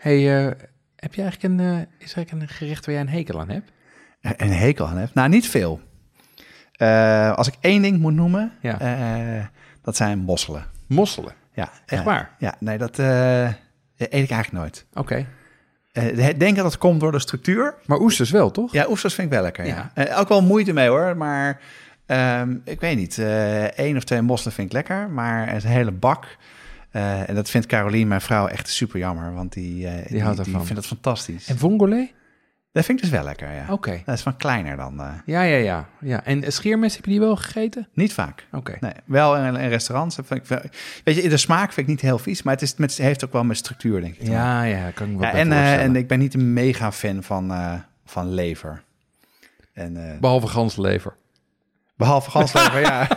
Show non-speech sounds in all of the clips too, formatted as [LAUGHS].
Hey, eh, heb je eigenlijk een, eh, is er eigenlijk een gerecht waar jij een hekel aan hebt? Een hekel aan heb? Nou, niet veel. Eh, als ik één ding moet noemen, Ja. eh, dat zijn mosselen. Mosselen. Ja, Echt waar? Ja, nee, dat eh, eet ik eigenlijk nooit. Oké. Eh, ik denk dat het komt door de structuur. Maar oesters wel, toch? Ja, oesters vind ik wel lekker. Ja. Ja. Eh, ook wel moeite mee hoor, maar ehm, ik weet niet. eh één of twee mosselen vind ik lekker, maar een hele bak. Eh, en dat vindt Carolien, mijn vrouw, echt super jammer, want die, eh, die, houdt die ervan. vindt het fantastisch. En vongole? Dat vind ik dus wel lekker, ja. Oké. Dat is van kleiner dan. eh, Ja, ja, ja, ja. En scheermes, heb je die wel gegeten? niet vaak. Oké. Nee, wel in, in restaurants. dat Vind ik wel, weet je, de smaak vind ik niet heel vies, maar het is met, heeft ook wel met structuur, denk ik. Ja, ja, kan ik me Ja, en, en ik ben niet een mega fan van, van lever. En, eh, Behalve ganslever. Behalve ganslever, [LAUGHS] ja.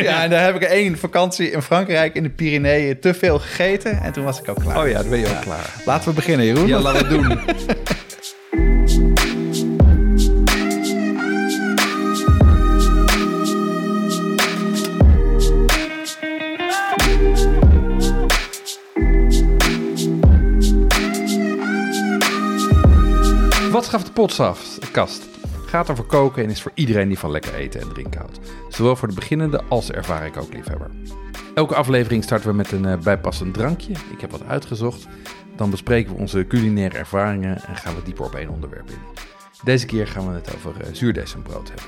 ja, en daar heb ik één vakantie in Frankrijk in de Pyreneeën te veel gegeten. En toen was ik ook klaar. Oh ja, dan ben je ook klaar. Laten we beginnen, Jeroen. Ja, laat het doen. Wat schaft de potkast? Gaat over koken en is voor iedereen die van lekker eten en drinken houdt. Zowel voor de beginnende als ervaren kookliefhebber. Elke aflevering starten we met een eh, bijpassend drankje. Ik heb wat uitgezocht. Dan bespreken we onze culinaire ervaringen en gaan we dieper op één onderwerp in. Deze keer gaan we het over uh, zuurdesembrood hebben.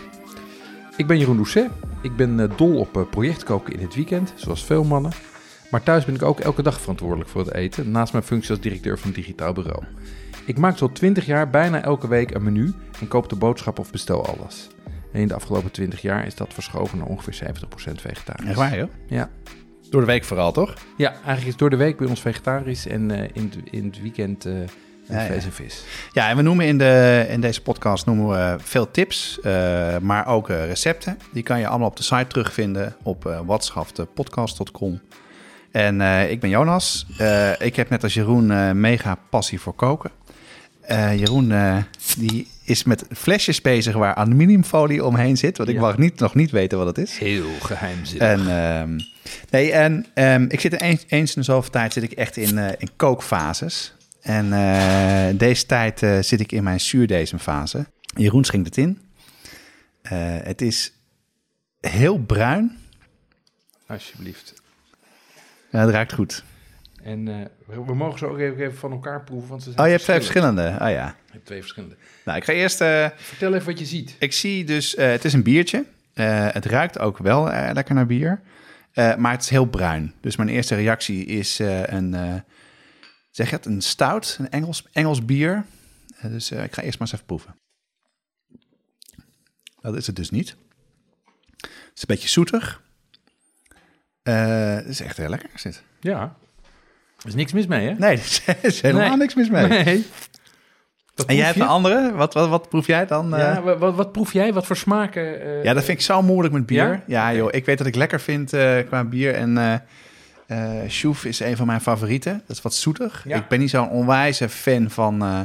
Ik ben Jeroen Doucet. Ik ben eh, dol op eh, projectkoken in het weekend, zoals veel mannen. Maar thuis ben ik ook elke dag verantwoordelijk voor het eten, naast mijn functie als directeur van digitaal bureau. Ik maak tot 20 jaar bijna elke week een menu en koop de boodschap of bestel alles. En in de afgelopen 20 jaar is dat verschoven naar ongeveer 70% vegetarisch. Echt waar, joh? Ja. Door de week vooral, toch? ja, eigenlijk is door de week bij ons vegetarisch en eh, in, het, in het weekend Ja, ja. vlees en vis. Ja, en we noemen in, de, in deze podcast noemen we veel tips, eh, maar ook recepten. Die kan je allemaal op de site terugvinden op uh, watschaftepodcast.com. En ik ben Jonas. Ik heb net als Jeroen mega passie voor koken. Eh, Jeroen eh, die is met flesjes bezig waar aluminiumfolie omheen zit. Want ik Ja. mag niet, nog niet weten wat het is. Heel geheimzinnig. En, ehm, nee, en ehm, ik zit eens, eens in de zoveel tijd zit ik echt in, eh, in kookfases. En deze tijd zit ik in mijn zuurdesemfase. Jeroen schenkt het in. Het is heel bruin. Alsjeblieft. Ja, het ruikt goed. En eh, we, we mogen ze ook even, even van elkaar proeven, want ze zijn Oh, je hebt twee verschillend. verschillende. Oh ja. Je hebt twee verschillende. Nou, ik ga eerst... eh, Vertel even wat je ziet. ik zie dus... eh, het is een biertje. Het ruikt ook wel lekker naar bier. Maar het is heel bruin. Dus mijn eerste reactie is een... zeg je het? Een stout. Een Engels, Engels bier. Dus ik ga eerst maar eens even proeven. Dat is het dus niet. Het is een beetje zoetig. Het is echt heel lekker. Is dit. Ja. Er is niks mis mee, hè? Nee, [LAUGHS] er is helemaal Nee. niks mis mee. Nee. En jij hebt een andere? Wat, wat, wat proef jij dan? eh? Ja, wa- wat, wat proef jij? Wat voor smaken? eh, Ja, dat vind ik zo moeilijk met bier. Ja? Joh. Ik weet dat ik lekker vind eh, qua bier. En eh eh Sjoef is een van mijn favorieten. Dat is wat zoetig. Ja. Ik ben niet zo'n onwijze fan van, eh,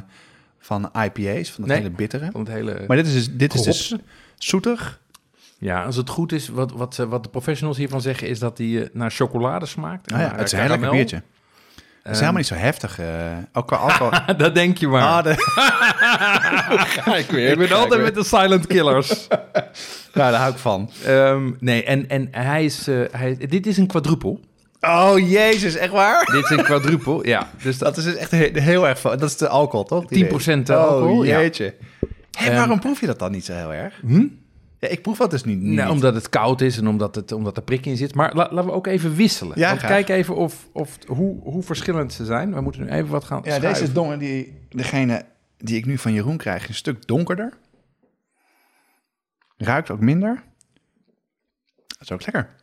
van IPA's, van Nee. hele bittere. Van het hele... Maar dit is dus, dit is dus zoetig. Ja, als het goed is, wat, wat, wat de professionals hiervan zeggen, is dat die eh, naar chocolade smaakt. Nou ja, het is een heel lekker biertje. Het is helemaal niet zo heftig. eh, ook qua alcohol. [LAUGHS] dat denk je maar. Ah, de- [LAUGHS] ik, ben altijd met de silent killers. [LAUGHS] nou, daar hou ik van. Ehm, nee, en, en hij is... eh, hij, dit is een quadrupel. Oh, jezus, echt waar? dit is een quadrupel, ja. Dus dat Dat is dus echt he- heel erg... Dat is de alcohol, toch? Die 10% weet. alcohol, Oh, ja. jeetje. Hé, waarom proef je dat dan niet zo heel erg? Hm? Ja, ik proef dat dus niet. niet. Nou, omdat het koud is en omdat, het, omdat er prik in zit. Maar la- laten we ook even wisselen. Ja, Want graag. kijk even of, of, hoe, hoe verschillend ze zijn. We moeten nu even wat gaan Ja, schuiven. deze is donker. Die, degene die ik nu van Jeroen krijg, is een stuk donkerder. Ruikt ook minder. Dat is ook lekker.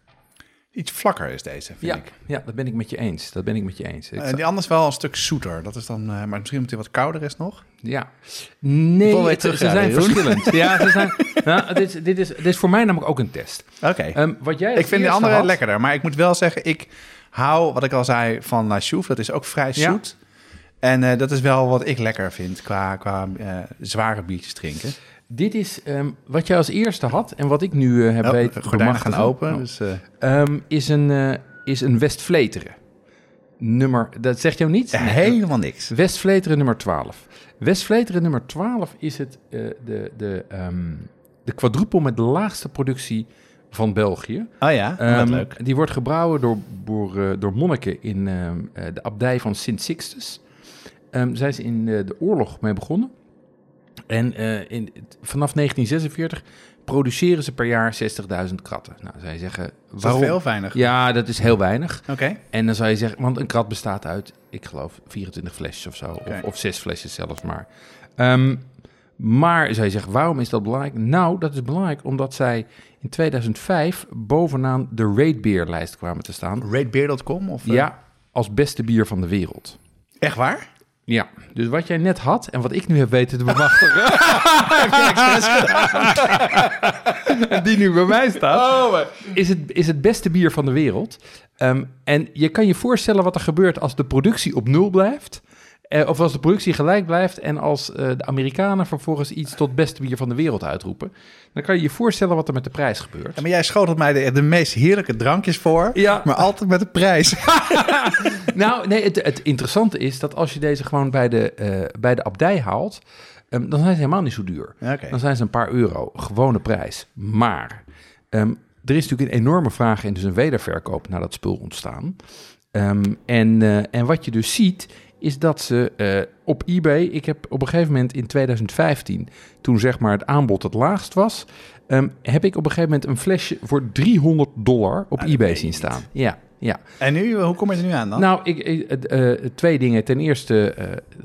Iets vlakker is deze, vind Ja, ik. ja, dat ben ik met je eens. Dat ben ik met je eens. Ik En za- die anders wel een stuk zoeter. Dat is dan, eh, maar misschien omdat hij wat kouder is nog. Ja. Nee, het- ze zijn verschillend. Ja, ze zijn, [LAUGHS] nou, dit, is, dit, is, dit is voor mij namelijk ook een test. Oké. Ehm, wat jij ik vind de eerste andere had- lekkerder. Maar ik moet wel zeggen, ik hou, wat ik al zei, van La Chouffe. Dat is ook vrij Ja. zoet. En eh, dat is wel wat ik lekker vind qua, qua eh, zware biertjes drinken. Dit is ehm, wat jij als eerste had en wat ik nu eh, heb Oh, weten gordijnen gaan open. Oh. Dus, Ehm, is een, eh is een Westvleteren. Nummer, dat zegt jou niet? helemaal niks. Westvleteren nummer 12. Westvleteren nummer 12 is het, de, de, ehm, de quadrupel met de laagste productie van België. Oh ja, Ehm, leuk. Die wordt gebrouwen door, door, door monniken in de abdij van Sint Sixtus. Ehm zij is in de oorlog mee begonnen. En eh, in, vanaf 1946 produceren ze per jaar 60.000 kratten. Nou, zij zeggen, Is dat waarom? veel weinig? Ja, dat is heel weinig. Oké. En dan zou je zeggen, want een krat bestaat uit, ik geloof, 24 flesjes of zo. Of, of zes flesjes zelfs maar. Ehm, maar zou je zeggen, waarom is dat belangrijk? Nou, dat is belangrijk omdat zij in 2005 bovenaan de Rate Beer lijst kwamen te staan. Ratebeer.com? Of, eh, Ja, als beste bier van de wereld. Echt waar? Ja, dus wat jij net had en wat ik nu heb weten te bemachtigen. [LAUGHS] en die nu bij mij staat. is, het, is het beste bier van de wereld. Ehm, en je kan je voorstellen wat er gebeurt als de productie op nul blijft. Eh, of als de productie gelijk blijft en als eh, de Amerikanen vervolgens iets tot beste bier van de wereld uitroepen. Dan kan je je voorstellen wat er met de prijs gebeurt. Ja, maar jij schotelt mij de, de meest heerlijke drankjes voor. Ja. Maar altijd met de prijs. [LAUGHS] Nou, nee, het, het interessante is dat als je deze gewoon bij de, eh, bij de abdij haalt, ehm, dan zijn ze helemaal niet zo duur. Dan zijn ze een paar euro, gewone prijs. Maar ehm, er is natuurlijk een enorme vraag en dus een wederverkoop naar dat spul ontstaan. Ehm, en, en wat je dus ziet, is dat ze eh, op eBay... Ik heb op een gegeven moment in 2015, toen zeg maar het aanbod het laagst was... ehm, heb ik op een gegeven moment een flesje voor 300 dollar op Ah, eBay zien niet. staan. Ja, ja. En nu, hoe kom je er nu aan dan? Nou, ik, eh, twee dingen. Ten eerste,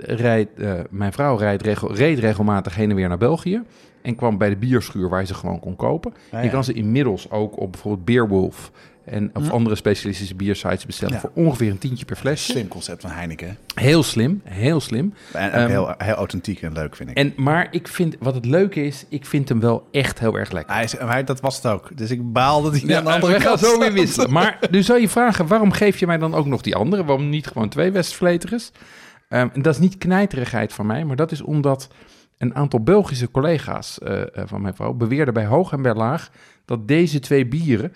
eh, mijn vrouw rijdt regel, reed regelmatig heen en weer naar België. En kwam bij de bierschuur waar je ze gewoon kon kopen. Ah, Je kan ze inmiddels ook op bijvoorbeeld Beerwolf en of andere specialistische biersites bestellen Ja. voor ongeveer een tientje per flesje. Slim concept van Heineken. Heel slim, heel slim. En ook Ehm, heel, heel authentiek en leuk, vind ik. En, maar ik vind, wat het leuke is, ik vind hem wel echt heel erg lekker. hij is, hij, dat was het ook. Dus ik baal dat hij Ja, aan de andere kant zo weer wisselen. Maar nu zou je vragen, waarom geef je mij dan ook nog die andere? Waarom niet gewoon twee Westvleteres? Ehm, en dat is niet knijterigheid van mij, maar dat is omdat een aantal Belgische collega's eh, eh, van mijn vrouw beweerden bij hoog en bij laag dat deze twee bieren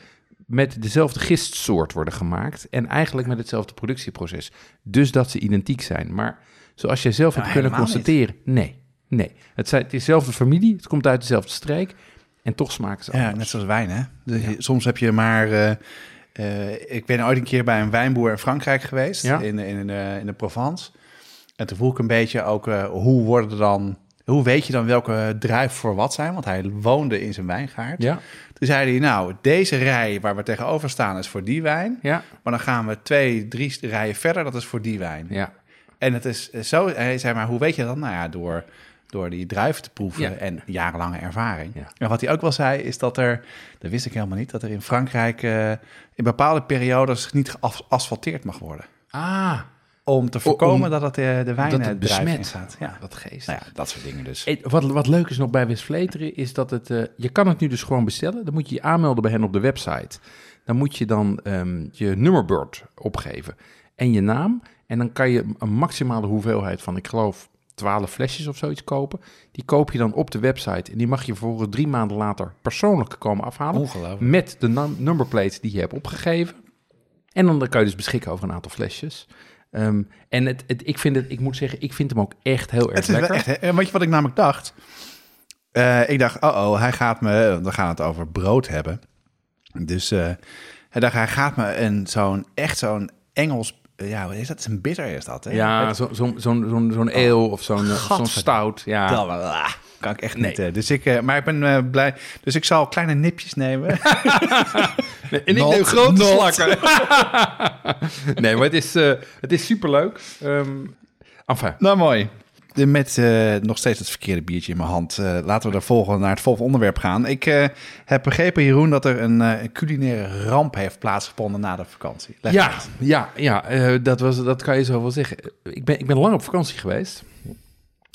met dezelfde gistsoort worden gemaakt en eigenlijk met hetzelfde productieproces. Dus dat ze identiek zijn. Maar zoals jij zelf Nou, hebt kunnen helemaal constateren, nee, nee. Het, zijn, dezelfde familie, het komt uit dezelfde streek en toch smaken ze Ja, anders. net zoals wijn, hè? Dus Ja. Soms heb je maar... eh, eh, ik ben ooit een keer bij een wijnboer in Frankrijk geweest, Ja. in, in, eh, in de Provence. En toen vroeg ik een beetje ook, hoe worden dan... Hoe weet je dan welke druif voor wat zijn? Want hij woonde in zijn wijngaard. Ja, Toen zei hij, nou, deze rij waar we tegenover staan is voor die wijn. ja, Maar dan gaan we twee, drie rijen verder, dat is voor die wijn. ja. En het is zo, hij zei maar, hoe weet je dat? Nou ja, door, door die druiven te proeven Ja. en jarenlange ervaring. Ja. En wat hij ook wel zei, is dat er, dat wist ik helemaal niet, dat er in Frankrijk eh, in bepaalde periodes niet geasfalteerd mag worden. Ah, Om te voorkomen om- dat het eh, de wijn dat eh, het besmet. ingaat. Ja. wat geest. Nou ja, dat soort dingen dus. Wat, wat leuk is nog bij Westvleteren is dat het... eh, je kan het nu dus gewoon bestellen. Dan moet je je aanmelden bij hen op de website. Dan moet je dan ehm, je nummerbord opgeven en je naam. En dan kan je een maximale hoeveelheid van, ik geloof, 12 flesjes of zoiets kopen. Die koop je dan op de website. En die mag je vervolgens drie maanden later persoonlijk komen afhalen. Ongelooflijk. Met de num- numberplate die je hebt opgegeven. En dan kan je dus beschikken over een aantal flesjes. Ehm, en het, het, ik, vind het, ik moet zeggen, ik vind hem ook echt heel erg Het is lekker. echt, weet je wat ik namelijk dacht? Eh, ik dacht, oh oh, hij gaat me, we gaan het over brood hebben. Dus eh, hij dacht, hij gaat me een zo'n, echt zo'n Engels, eh, ja, wat is dat? Een bitter is dat, hè? Ja, zo'n zo'n zo'n zo'n ale of zo'n eh, zo'n stout. Ja. Kan ik echt Nee. niet. eh, dus ik, eh, maar ik ben eh, blij. Dus ik zal kleine nipjes nemen. [LAUGHS] En ik neem grote not. slakken. [LAUGHS] nee, maar het is, het is superleuk. Ehm enfin, nou, mooi. de- met nog steeds het verkeerde biertje in mijn hand. Laten we er volgende, naar het volgende onderwerp gaan. Ik heb begrepen, Jeroen, dat er een, culinaire ramp heeft plaatsgevonden na de vakantie. Leg Ja, uit. ja, ja dat, was, dat kan je zo wel zeggen. Ik ben, ik ben lang op vakantie geweest.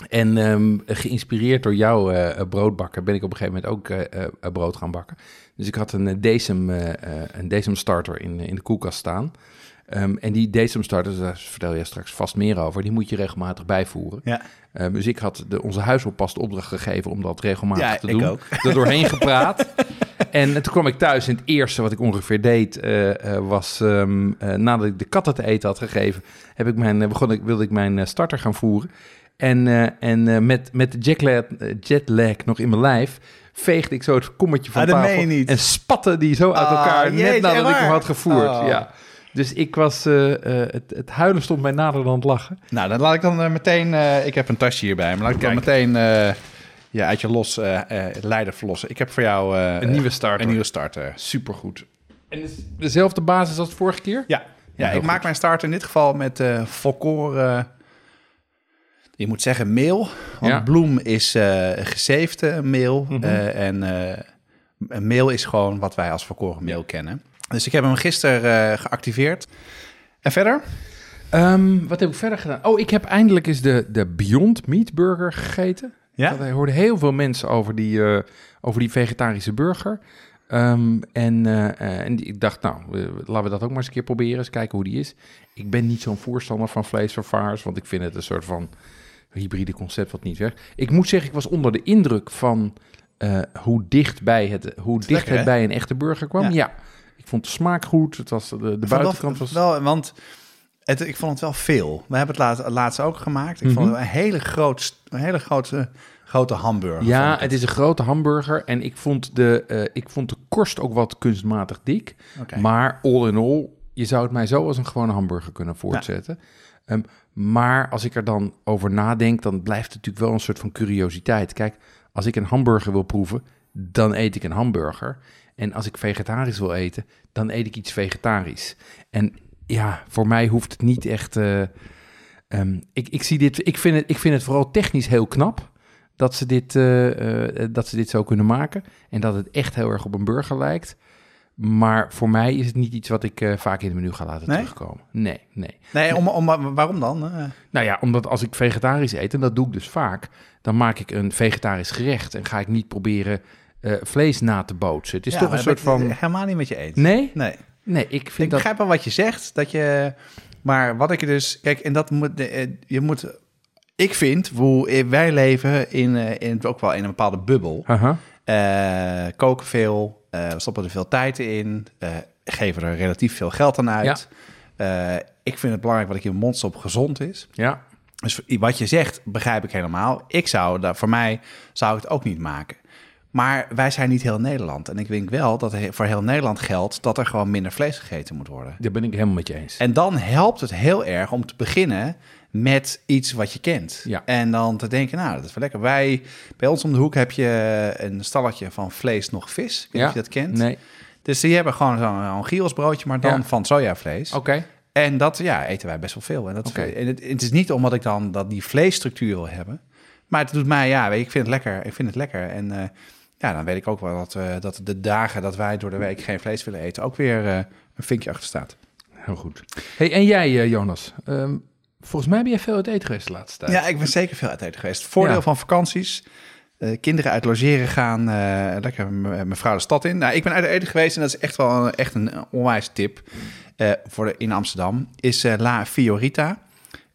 En ehm, geïnspireerd door jouw eh, broodbakken ben ik op een gegeven moment ook eh, eh, brood gaan bakken. Dus ik had een eh, Decem, eh, eh, een Decem starter in, in de koelkast staan. Ehm, en die Decem starters, daar vertel je straks vast meer over, die moet je regelmatig bijvoeren. Ja. Ehm, dus ik had de, onze huisoppas de opdracht gegeven om dat regelmatig Ja, te ik doen. ook. [LAUGHS] Er doorheen gepraat. En toen kwam ik thuis en het eerste wat ik ongeveer deed eh, eh, was, eh, nadat ik de katten te eten had gegeven, heb ik mijn, eh, begon ik, wilde ik mijn eh, starter gaan voeren. En, eh, en eh, met, met de jetlag, jetlag nog in mijn lijf veegde ik zo het kommetje van Ah, tafel en spatte die zo uit Ah, elkaar jeetje, net nadat echt ik hem had gevoerd. Oh. Ja. Dus ik was, eh, het, het huilen stond mij nader dan het lachen. Nou, dan laat ik dan meteen... ik heb een tasje hierbij, maar laat ik dan meteen ja, uit je los eh, leider verlossen. Ik heb voor jou Een nieuwe starter. Een nieuwe starter. Supergoed. En is dezelfde basis als de vorige keer? Ja, ja, ik maak mijn starter in dit geval met eh volkoren... je moet zeggen meel, want Ja. bloem is eh gezeefde meel. Mhm. eh, en eh, een meel is gewoon wat wij als volkoren meel kennen. Dus ik heb hem gisteren eh, geactiveerd. En verder? Ehm, wat heb ik verder gedaan? Oh, ik heb eindelijk eens de, de Beyond Meat Burger gegeten. Ja? Want Ik hoorde heel veel mensen over die, eh, over die vegetarische burger. Ehm, en eh, eh, en ik dacht, nou, eh, laten we dat ook maar eens een keer proberen. Eens kijken hoe die is. Ik ben niet zo'n voorstander van vleesvervangers, want ik vind het een soort van hybride concept wat niet werkt. Ik moet zeggen, ik was onder de indruk van eh, hoe dicht, bij het, hoe dicht lekker, het hè? bij een echte burger kwam. Ja. Ja. ik vond de smaak goed. Het was, de, de vond buitenkant was... wel, want het, ik vond het wel veel. We hebben het laatst, laatst ook gemaakt. Ik vond Mhm. het een hele, groot, een hele grote, grote hamburger. Ja, vond het is een grote hamburger. En ik vond de, eh, ik vond de korst ook wat kunstmatig dik. Maar all in all, je zou het mij zo als een gewone hamburger kunnen voortzetten. Ehm, maar als ik er dan over nadenk, dan blijft het natuurlijk wel een soort van curiositeit. Kijk, als ik een hamburger wil proeven, dan eet ik een hamburger. En als ik vegetarisch wil eten, dan eet ik iets vegetarisch. En ja, voor mij hoeft het niet echt. eh, ehm, ik, ik, zie dit, ik, vind het, ik vind het vooral technisch heel knap dat ze, dit, eh, dat ze dit zo kunnen maken. En dat het echt heel erg op een burger lijkt. Maar voor mij is het niet iets wat ik eh, vaak in het menu ga laten Nee? terugkomen. Nee, nee. Nee, om, om, waarom dan? Eh, Nou ja, omdat als ik vegetarisch eet, en dat doe ik dus vaak, dan maak ik een vegetarisch gerecht en ga ik niet proberen eh, vlees na te bootsen. Het is ja, toch een soort ik van. Helemaal niet met je eens. Nee, Nee. nee, ik Ik vind dat. begrijp wel wat je zegt. Dat je, maar wat ik er dus... Kijk, en dat moet... Je moet... Ik vind, hoe wij leven in, in ook wel in een bepaalde bubbel. Eh, koken veel, we stoppen er veel tijd in, eh, geven er relatief veel geld aan uit. Eh, ik vind het belangrijk wat ik in mijn mond stop gezond is. Ja, Dus wat je zegt, begrijp ik helemaal. Ik zou, daar, voor mij zou ik het ook niet maken. Maar wij zijn niet heel Nederland. En ik denk wel dat voor heel Nederland geldt dat er gewoon minder vlees gegeten moet worden. daar ben ik helemaal met je eens. En dan helpt het heel erg om te beginnen met iets wat je kent. Ja. En dan te denken, nou, dat is wel lekker. Wij, bij ons om de hoek heb je een stalletje van vlees nog vis. Ik weet of je dat kent. Nee, Dus die hebben gewoon zo'n zo'n gyros maar dan Ja. van sojavlees. oké. En dat ja, eten wij best wel veel. En, dat, en het, het is niet omdat ik dan dat die vleesstructuur wil hebben. Maar het doet mij, ja, weet je, ik vind het lekker. Ik vind het lekker. En eh, ja, dan weet ik ook wel dat, eh, dat de dagen dat wij door de week geen vlees willen eten... ook weer eh, een vinkje achter staat. Heel goed. Hey, en jij, Jonas? Ehm, volgens mij ben jij veel uit eten geweest de laatste tijd. Ja, ik ben zeker veel uit eten geweest. Voordeel Ja. van vakanties. eh, kinderen uit logeren gaan. eh, lekker m- mijn vrouw de stad in. Nou, ik ben uit eten geweest en dat is echt wel een, echt een onwijs tip. eh, voor de, in Amsterdam. Is eh, La Fiorita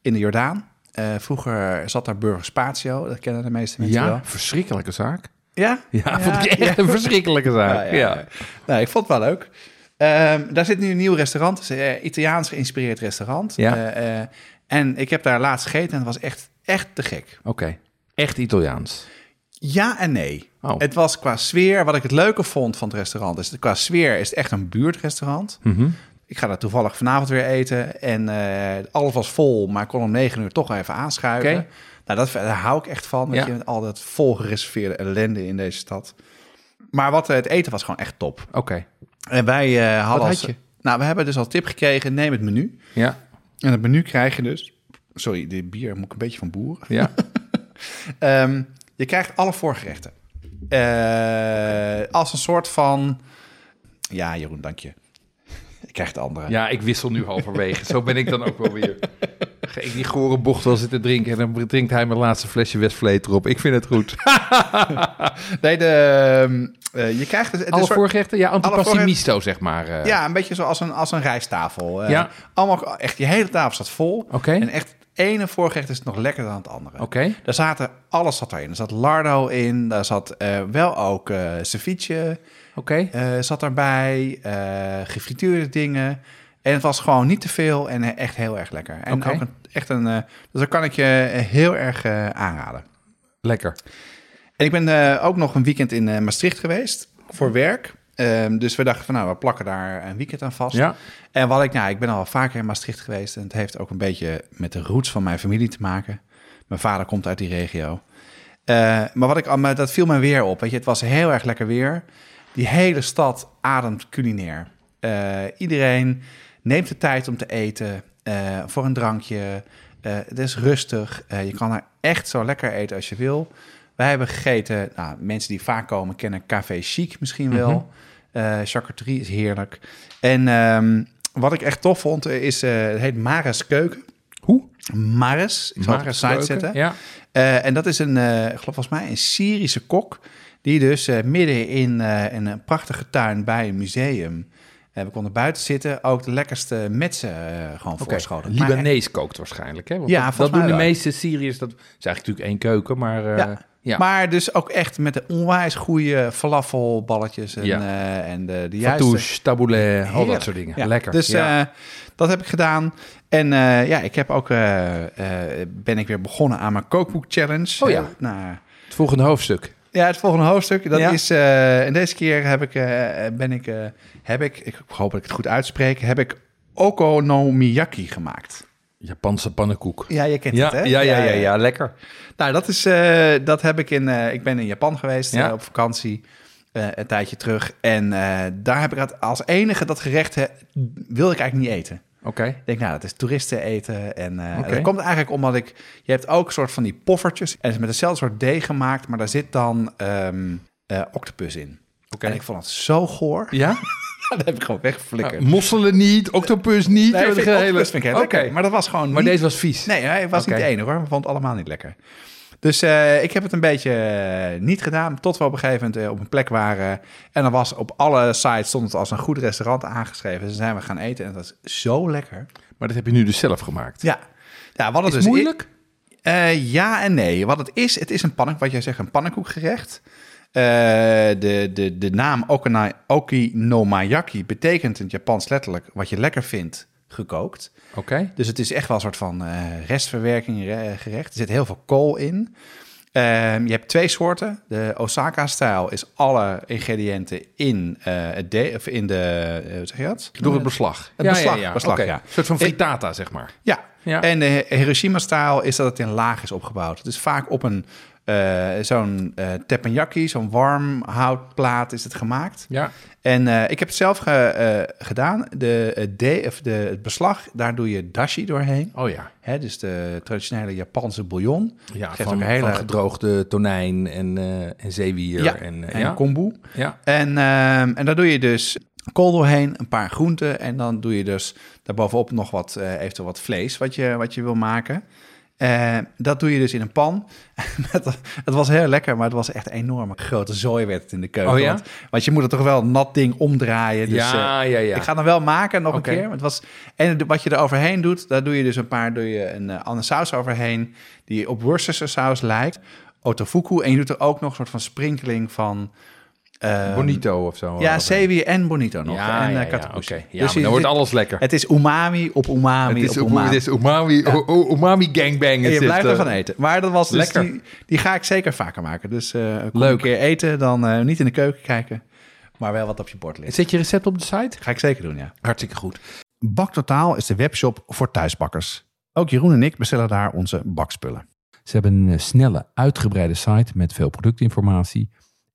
in de Jordaan. Eh, vroeger zat daar Burger Spatio. Dat kennen de meeste mensen Ja, wel. verschrikkelijke zaak. Ja? Ja, vond ik echt een verschrikkelijke zaak. Ja, Ja, ja, ja. Nou, ik vond het wel leuk. Ehm, daar zit nu een nieuw restaurant. Het is een Italiaans geïnspireerd restaurant. Ja. Eh, eh, en ik heb daar laatst gegeten en het was echt, echt te gek. Oké. Echt Italiaans. Ja en nee. Oh. Het was qua sfeer, wat ik het leuke vond van het restaurant, is qua sfeer is het echt een buurtrestaurant. Mhm. Ik ga daar toevallig vanavond weer eten en eh, alles was vol, maar ik kon om negen uur toch even aanschuiven. Nou, dat, daar hou ik echt van, Ja. je, met al dat vol gereserveerde ellende in deze stad. Maar wat, eh, het eten was gewoon echt top. Oké. En wij eh, hadden had als- je? Nou, we hebben dus al tip gekregen, neem het menu. Ja. En het menu krijg je dus... Sorry, dit bier moet ik een beetje van boeren. Ja. [LAUGHS] Ehm, je krijgt alle voorgerechten. Eh, als een soort van... Ja, Jeroen, dank je. Ik krijg de andere. Ja, ik wissel nu halverwege. Zo ben ik dan ook wel weer. [LAUGHS] Ik die gore bocht wel zitten drinken en dan drinkt hij mijn laatste flesje Westvleet erop. Ik vind het goed. [LAUGHS] Nee, de, ehm, eh, je krijgt... dus- Het Alle voorgerechten? Ja, antipasti zeg maar. eh. Ja, een beetje zoals een, als een rijsttafel. Eh, Ja. Allemaal, echt, die hele tafel staat vol. Oké. En echt, ene voorgerecht is nog lekkerder dan het andere. Oké. Daar zaten, alles zat erin. Er zat lardo in, daar zat wel ook eh ceviche, Oké. zat erbij, gefrituurde dingen. En het was gewoon niet te veel en echt heel erg lekker. En ook een, echt een, eh, dus dat kan ik je eh, heel erg eh, aanraden. Lekker. En ik ben ook nog een weekend in Maastricht geweest voor werk. Ehm, dus we dachten van nou, we plakken daar een weekend aan vast. Ja. En wat ik, nou, ik ben al vaker in Maastricht geweest. En het heeft ook een beetje met de roots van mijn familie te maken. Mijn vader komt uit die regio. Maar wat ik, maar dat viel me weer op. Weet je, het was heel erg lekker weer. Die hele stad ademt culinair. Iedereen neemt de tijd om te eten. eh, voor een drankje. Eh, het is rustig. Eh, je kan er echt zo lekker eten als je wil. Wij hebben gegeten, nou, mensen die vaak komen kennen Café Chic misschien wel. Eh charcuterie is heerlijk. En ehm, wat ik echt tof vond, is, het heet Mares Keuken. Hoe? Mares, ik zal het op de site zetten. Ja. En dat is een, ik geloof volgens mij een Syrische kok... die dus midden in, in een prachtige tuin bij een museum... eh, we konden buiten zitten, ook de lekkerste metsen eh, gewoon Oké. voorschoten. Maar Libanees kookt waarschijnlijk, hè? Want Ja, dat, doen de meeste Syriërs. Dat is eigenlijk natuurlijk één keuken, maar... eh, Ja. ja. Maar dus ook echt met de onwijs goede falafelballetjes en, Ja. en de, de juiste... Fatouche, taboulet, al dat soort dingen. Ja, Lekker. Dus dat heb ik gedaan. En ja, ik heb ook, ben ik weer begonnen aan mijn kookboek challenge. Oh ja. Nou, het volgende hoofdstuk. ja, het volgende hoofdstuk, dat is, en deze keer heb ik, ben ik, heb ik, ik hoop dat ik het goed uitspreek, heb ik okonomiyaki gemaakt. Japanse pannenkoek. Ja, je kent Ja, het, hè? ja, ja, ja, ja, lekker. Nou, dat is, eh, dat heb ik in, eh, ik ben in Japan geweest Ja. eh, op vakantie. een tijdje terug. En daar heb ik het als enige dat gerecht wilde ik eigenlijk niet eten. Oké. Ik denk, nou, dat is toeristen eten. En Oké. dat komt eigenlijk omdat ik... Je hebt ook een soort van die poffertjes. En het is met hetzelfde soort deeg gemaakt, maar daar zit dan ehm, eh, octopus in. Oké. En ik vond het zo goor. Ja? [LAUGHS] [LAUGHS] dat heb ik gewoon weggeflikkerd. Nou, mosselen niet, octopus niet. nee, vind, hele- octopus vind ik heel Oké. lekker. Maar dat was gewoon Maar niet... deze was vies. Nee, hij was niet de enige hoor. We vonden het allemaal niet lekker. Dus eh, ik heb het een beetje eh, niet gedaan. Tot we op een gegeven moment eh, op een plek waren. En dan was op alle sites stond het als een goed restaurant aangeschreven. Dus dan zijn we gaan eten. En dat was zo lekker. Maar dat heb je nu dus zelf gemaakt. Ja. Ja, wat het Is dus moeilijk? ja en nee. Wat het is, het is een pannenkoek, wat jij zegt, een pannenkoekgerecht. Eh, de, de, de naam Okinomayaki betekent in het Japans letterlijk wat je lekker vindt gekookt. Oké. Dus het is echt wel een soort van eh, restverwerking re- gerecht. Er zit heel veel kool in. Ehm, je hebt twee soorten. De Osaka-stijl is alle ingrediënten in, eh, het de, of in de, hoe zeg je dat? Door het beslag. Het beslag, beslag, ja. Een soort van frittata, zeg maar. Ja. Ja. En de Hiroshima-stijl is dat het in laag is opgebouwd. Dus vaak op een eh, zo'n eh teppanyaki, zo'n warm houtplaat is het gemaakt. Ja. En eh, ik heb het zelf ge- gedaan. De, het de, of de, het beslag, daar doe je dashi doorheen. Oh ja. Hè, dus de traditionele Japanse bouillon. Ja, Geeft van, ook een hele- van gedroogde tonijn en, en zeewier. Ja, en, en ja. kombu. ja. En, ehm, en daar doe je dus kool doorheen, een paar groenten. En dan doe je dus daarbovenop nog wat, eventueel wat vlees wat je, wat je wil maken. Eh, dat doe je dus in een pan. [LAUGHS] Het was heel lekker, maar het was echt een enorme grote zooi werd het in de keuken. Oh ja? want, want je moet het toch wel een nat ding omdraaien. Dus, ja, eh, ja, ja. Ik ga hem wel maken nog een keer. Het was, en wat je er overheen doet, daar doe je dus een paar, doe je een eh, andere saus overheen. Die op Worcestershire saus lijkt. Otofuku. En je doet er ook nog een soort van sprinkeling van... ehm, Bonito of zo. Ja, zeewier en bonito nog. Ja, en ja, eh, ja, kattenpoes. oké. Ja, Dus dan wordt alles lekker. Het is umami op umami Het is, op umami. het is umami, o- umami gangbang. en je blijft eh. ervan eten. Maar dat was dus Lekker. die, die ga ik zeker vaker maken. Dus eh Leuk. een keer eten, dan eh, niet in de keuken kijken, maar wel wat op je bord ligt. Zet je recept op de site? Ga ik zeker doen, ja. Hartstikke goed. Baktotaal is de webshop voor thuisbakkers. Ook Jeroen en ik bestellen daar onze bakspullen. Ze hebben een eh, snelle, uitgebreide site met veel productinformatie.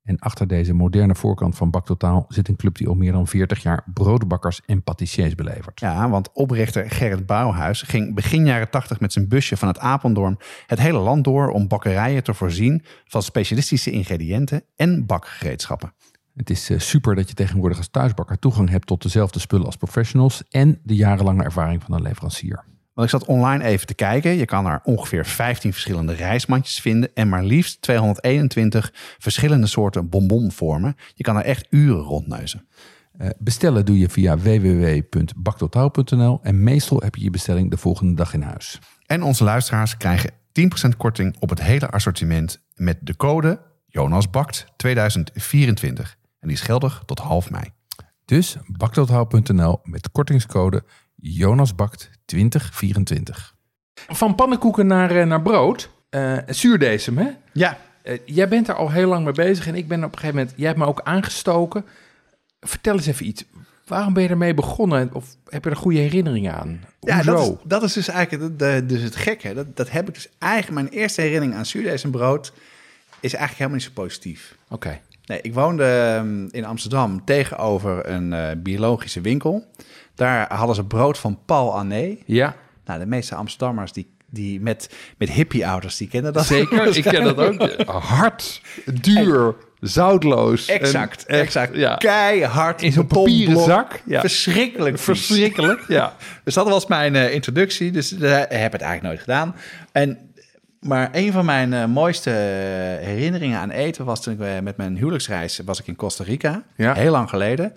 En achter deze moderne voorkant van Baktotaal zit een club die al meer dan 40 jaar broodbakkers en patissiers belevert. Ja, want oprichter Gerrit Bouwhuis ging begin jaren 80 met zijn busje van het Apeldoorn het hele land door om bakkerijen te voorzien van specialistische ingrediënten en bakgereedschappen. Het is eh, super dat je tegenwoordig als thuisbakker toegang hebt tot dezelfde spullen als professionals en de jarenlange ervaring van een leverancier. Want ik zat online even te kijken. Je kan er ongeveer 15 verschillende reismandjes vinden en maar liefst 221 verschillende soorten bonbonvormen. Je kan er echt uren rondneuzen. Uh, bestellen doe je via www.baktotaal.nl en meestal heb je je bestelling de volgende dag in huis. En onze luisteraars krijgen 10% korting op het hele assortiment met de code JonasBakt 2024. En die is geldig tot half mei. Dus baktotaal.nl met kortingscode JonasBakt 2024. Van pannenkoeken naar, uh, naar brood. Uh, zuurdesem, hè? Ja. Uh, jij bent er al heel lang mee bezig en ik ben op een gegeven moment... Jij hebt me ook aangestoken. Vertel eens even iets. Waarom ben je ermee begonnen? Of heb je er goede herinneringen aan? Ja, dat is, dat is, dus eigenlijk de, dus het gekke. Dat, dat heb ik dus eigenlijk... Mijn eerste herinnering aan zuurdesembrood is eigenlijk helemaal niet zo positief. Oké. Okay. Nee, ik woonde um, in Amsterdam tegenover een uh, biologische winkel. Daar hadden ze brood van Paul Anné. Ja. Nou, de meeste Amsterdammers die, die met, met hippie-ouders, die kennen dat. Zeker, ik ken dat ook. [LAUGHS] Hard, duur, zoutloos. Exact, en, exact. Ja. Keihard. In zo'n papieren zak. Ja. Verschrikkelijk. Verschrikkelijk, ja. [LAUGHS] Dus dat was mijn uh, introductie. Dus ik heb het eigenlijk nooit gedaan. En maar een van mijn uh, mooiste herinneringen aan eten was toen ik uh, met mijn huwelijksreis was ik in Costa Rica. Ja. Heel lang geleden.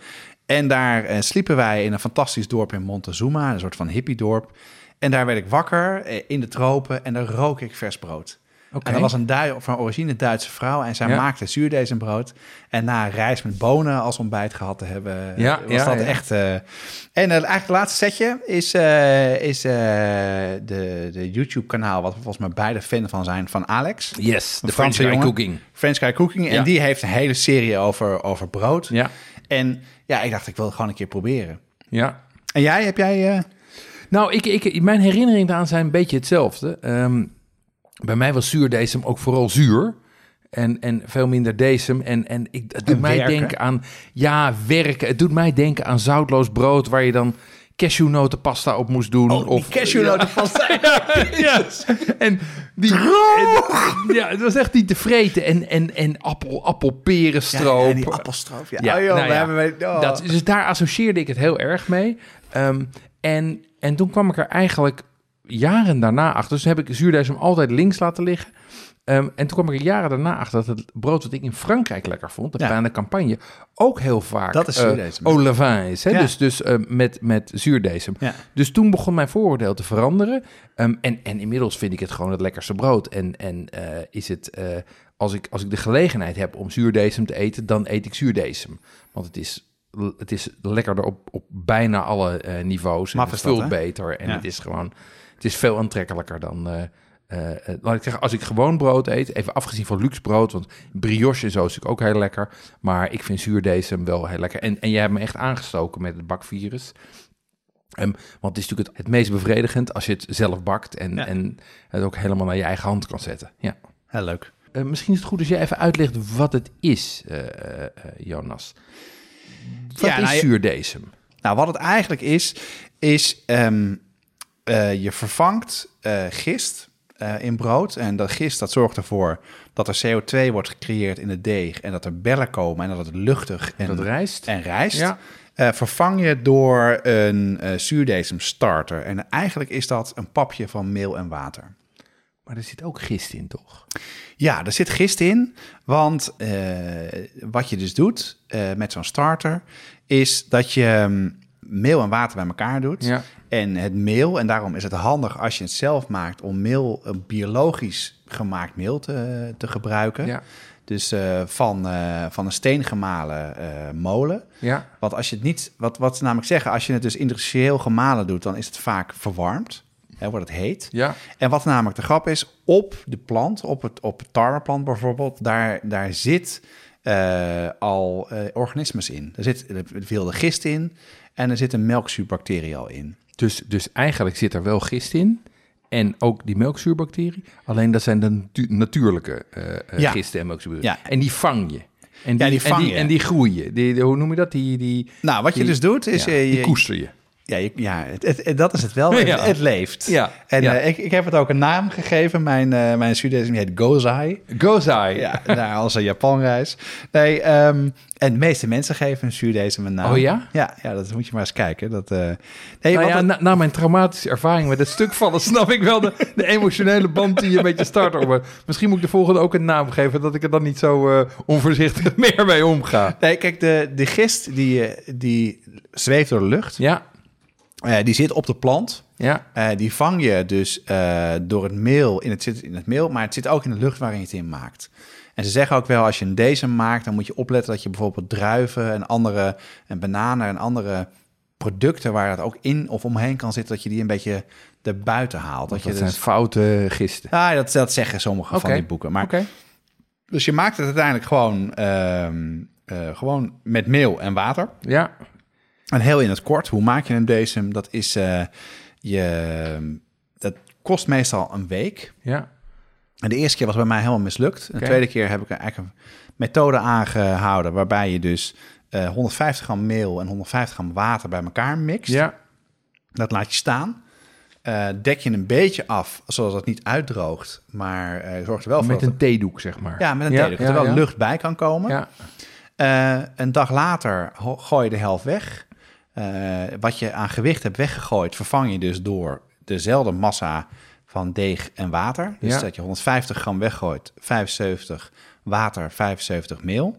En daar uh, sliepen wij in een fantastisch dorp in Montezuma, een soort van hippiedorp. En daar werd ik wakker in de tropen en daar rook ik vers brood. Okay. En dat was een van origine Duitse vrouw en zij ja. maakte zuurdesembrood. En na een reis met bonen als ontbijt gehad te hebben, ja, was ja, dat ja. echt... Uh, en uh, eigenlijk het laatste setje is, uh, is de, de YouTube-kanaal, wat we volgens mij beide fan van zijn, van Alex. Yes, de French Guy Cooking. French Guy Cooking. En die heeft een hele serie over, over brood. Ja. En ja, ik dacht, ik wil het gewoon een keer proberen. Ja. En jij, heb jij... Nou, ik, ik, mijn herinneringen daaraan zijn een beetje hetzelfde. Um, bij mij was zuurdesem ook vooral zuur. En, en veel minder desem. En, en ik, het doet en mij werken. denken aan... Ja, werken. Het doet mij denken aan zoutloos brood... waar je dan cashewnotenpasta op moest doen. Oh, of cashewnotenpasta. [LAUGHS] ja, [LAUGHS] ja. En die... En, ja, het was echt niet te vreten. En, en, en appel, appelperenstroop. Ja, ja, die appelstroop. Ja, Ja, oh, joh, nou we ja. hebben we, oh. Dat, dus daar associeerde ik het heel erg mee. Um, en, en toen kwam ik er eigenlijk jaren daarna achter. Dus heb ik zuurdesem altijd links laten liggen. Um, en toen kwam ik er jaren daarna achter dat het brood wat ik in Frankrijk lekker vond, de Ja. pain de campagne, ook heel vaak Dat is eh, au levain is. Hè? Ja. Dus, dus uh, met, met zuurdesem. Ja. Dus toen begon mijn vooroordeel te veranderen. Um, en, en inmiddels vind ik het gewoon het lekkerste brood. En, en uh, is het, uh, als, ik, als ik de gelegenheid heb om zuurdesem te eten, dan eet ik zuurdesem. Want het is het is lekkerder op, op bijna alle uh, niveaus. En het vult beter. En Ja. het is gewoon, het is veel aantrekkelijker dan. Uh, uh, laat ik zeggen, als ik gewoon brood eet, even afgezien van luxe brood, want brioche en zo is natuurlijk ook heel lekker. Maar ik vind zuurdesem wel heel lekker. En, en jij hebt me echt aangestoken met het bakvirus. Um, want het is natuurlijk het, het, meest bevredigend als je het zelf bakt en, Ja. en het ook helemaal naar je eigen hand kan zetten. Ja. Heel leuk. Uh, misschien is het goed als je even uitlegt wat het is, uh, Jonas. Wat Ja, is nou, zuurdesem? Nou, wat het eigenlijk is, is ehm, eh, je vervangt eh, gist eh, in brood. En dat gist dat zorgt ervoor dat er CO2 wordt gecreëerd in het deeg. En dat er bellen komen en dat het luchtig en, dat rijst? en rijst. Ja. Vervang je door een eh zuurdesem starter. En eigenlijk is dat een papje van meel en water. Maar er zit ook gist in, toch? Ja, er zit gist in. Want wat je dus doet met zo'n starter, is dat je mm, meel en water bij elkaar doet. Ja. En het meel, en daarom is het handig als je het zelf maakt om meel, eh, biologisch gemaakt meel te, te gebruiken. Ja. Dus eh, van, eh, van een steengemalen eh molen. Ja. Want als je het niet, wat, wat ze namelijk zeggen, als je het dus industrieel gemalen doet, dan is het vaak verwarmd. Hè, wordt het heet. Ja. En wat namelijk de grap is, op de plant, op het, op het tarweplant bijvoorbeeld, daar, daar zit al organismes in. Er zit veel de gist in en er zit een melkzuurbacterie al in. Dus, dus eigenlijk zit er wel gist in. En ook die melkzuurbacterie. Alleen dat zijn de natu- natuurlijke Ja. gisten en melkzuurbacteriën. Ja. En die vang je. En Ja, die, vang en die, je. en die groeien. Die, hoe noem je dat? Die, die, Nou, wat je dus doet, is... je, die je- koester je. Ja, je- ja het, het- het- dat is het wel. [LAUGHS] Het, Ja. het leeft. Ja, En ja. eh, ik, ik heb het ook een naam gegeven. Mijn, eh mijn Sudesim heet Gozai. Gozai. Ja, [LAUGHS] naar onze Japanreis. Nee, ehm, en de meeste mensen geven een Sudesim een naam. Oh ja? Ja, ja, dat moet je maar eens kijken. Dat, eh, nee, Nou wat ja, het- na, na mijn traumatische ervaring met het stuk vallen, [LAUGHS] snap ik wel de, de emotionele band die je met je start over. Misschien moet ik de volgende ook een naam geven, dat ik er dan niet zo eh, onvoorzichtig meer mee omga. nee, kijk, de, de gist die, die zweeft door de lucht. Ja, Eh, die zit op de plant. ja, Eh, die vang je dus eh, door het meel. In het zit in het meel, maar het zit ook in de lucht waarin je het in maakt. En ze zeggen ook wel, als je een deze maakt, dan moet je opletten dat je bijvoorbeeld druiven en andere en bananen en andere producten waar dat ook in of omheen kan zitten, dat je die een beetje erbuiten haalt. Dat, dat, je zijn dus, foute gisten. ah, dat, dat zeggen sommige van die boeken. Maar, Oké. Dus je maakt het uiteindelijk gewoon, ehm, eh, gewoon met meel en water. Ja, En heel in het kort, hoe maak je een decem? Dat is eh, je, dat kost meestal een week. ja, En de eerste keer was bij mij helemaal mislukt. De tweede keer heb ik eigenlijk een methode aangehouden waarbij je dus eh, 150 gram meel en 150 gram water bij elkaar mixt. ja, Dat laat je staan. Eh, dek je een beetje af, zodat het niet uitdroogt, maar eh zorg er wel voor met een theedoek, zeg maar. ja, met een ja, theedoek, dat er ja, wel ja. lucht bij kan komen. Ja, Eh, een dag later gooi je de helft weg. Eh, wat je aan gewicht hebt weggegooid, vervang je dus door dezelfde massa van deeg en water. Dus Ja. dat je 150 gram weggooit, 75 water, 75 meel.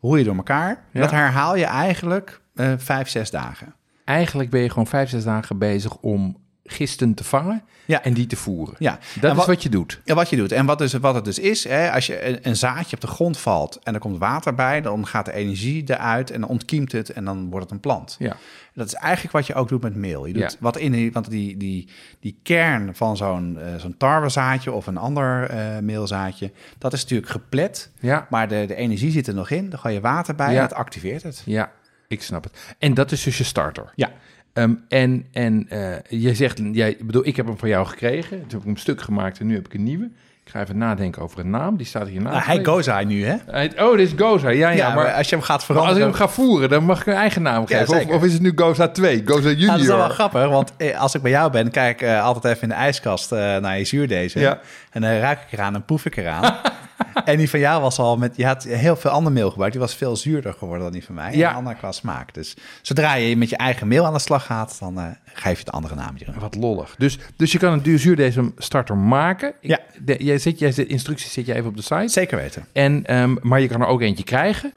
Roer je door elkaar. Ja. Dat herhaal je eigenlijk eh vijf, zes dagen. eigenlijk ben je gewoon vijf, zes dagen bezig om gisten te vangen Ja. en die te voeren. Ja, Dat is wat- je doet. Ja, wat je doet. En wat, dus, wat het dus is, hè, als je een, een zaadje op de grond valt en er komt water bij, dan gaat de energie eruit en dan ontkiemt het en dan wordt het een plant. Ja, Dat is eigenlijk wat je ook doet met meel. Je doet Ja. wat in die, want die, die, die kern van zo'n eh, zo'n tarwezaadje of een ander eh meelzaadje, dat is natuurlijk geplet, ja, maar de, de energie zit er nog in. Dan gooi je water bij Ja. en het activeert het. ja, ik snap het. En dat is dus je starter. Ja. Ehm, en en eh, je zegt, jij, ik bedoel, ik heb hem van jou gekregen. Toen heb ik hem stuk gemaakt en nu heb ik een nieuwe. Ik ga even nadenken over een naam. Die staat hier naast. Nou, hij me. Gozai nu, hè? Hij- Oh, dit is Goza. Ja, ja, Ja, maar, maar als je hem gaat als ik hem ga voeren, dan mag ik een eigen naam Ja, geven. of, of is het nu Goza 2? Goza Junior? Nou, dat is wel wel grappig, want eh, als ik bij jou ben, kijk ik eh, altijd even in de ijskast naar je zuurdezen. Ja. En dan ruik ik eraan en proef ik eraan. [LAUGHS] en die van jou was al met, je had heel veel ander meel gebruikt. Die was veel zuurder geworden dan die van mij. Ja. En ander qua smaak. Dus zodra je met je eigen meel aan de slag gaat, dan eh, geef je het andere naamje. Wat lollig. Dus, dus je kan een duurzuurdesem starter maken. Ik- Ja. De, jij zet, jij zet instructies zet je even op de site. Zeker weten. En, ehm, maar je kan er ook eentje krijgen.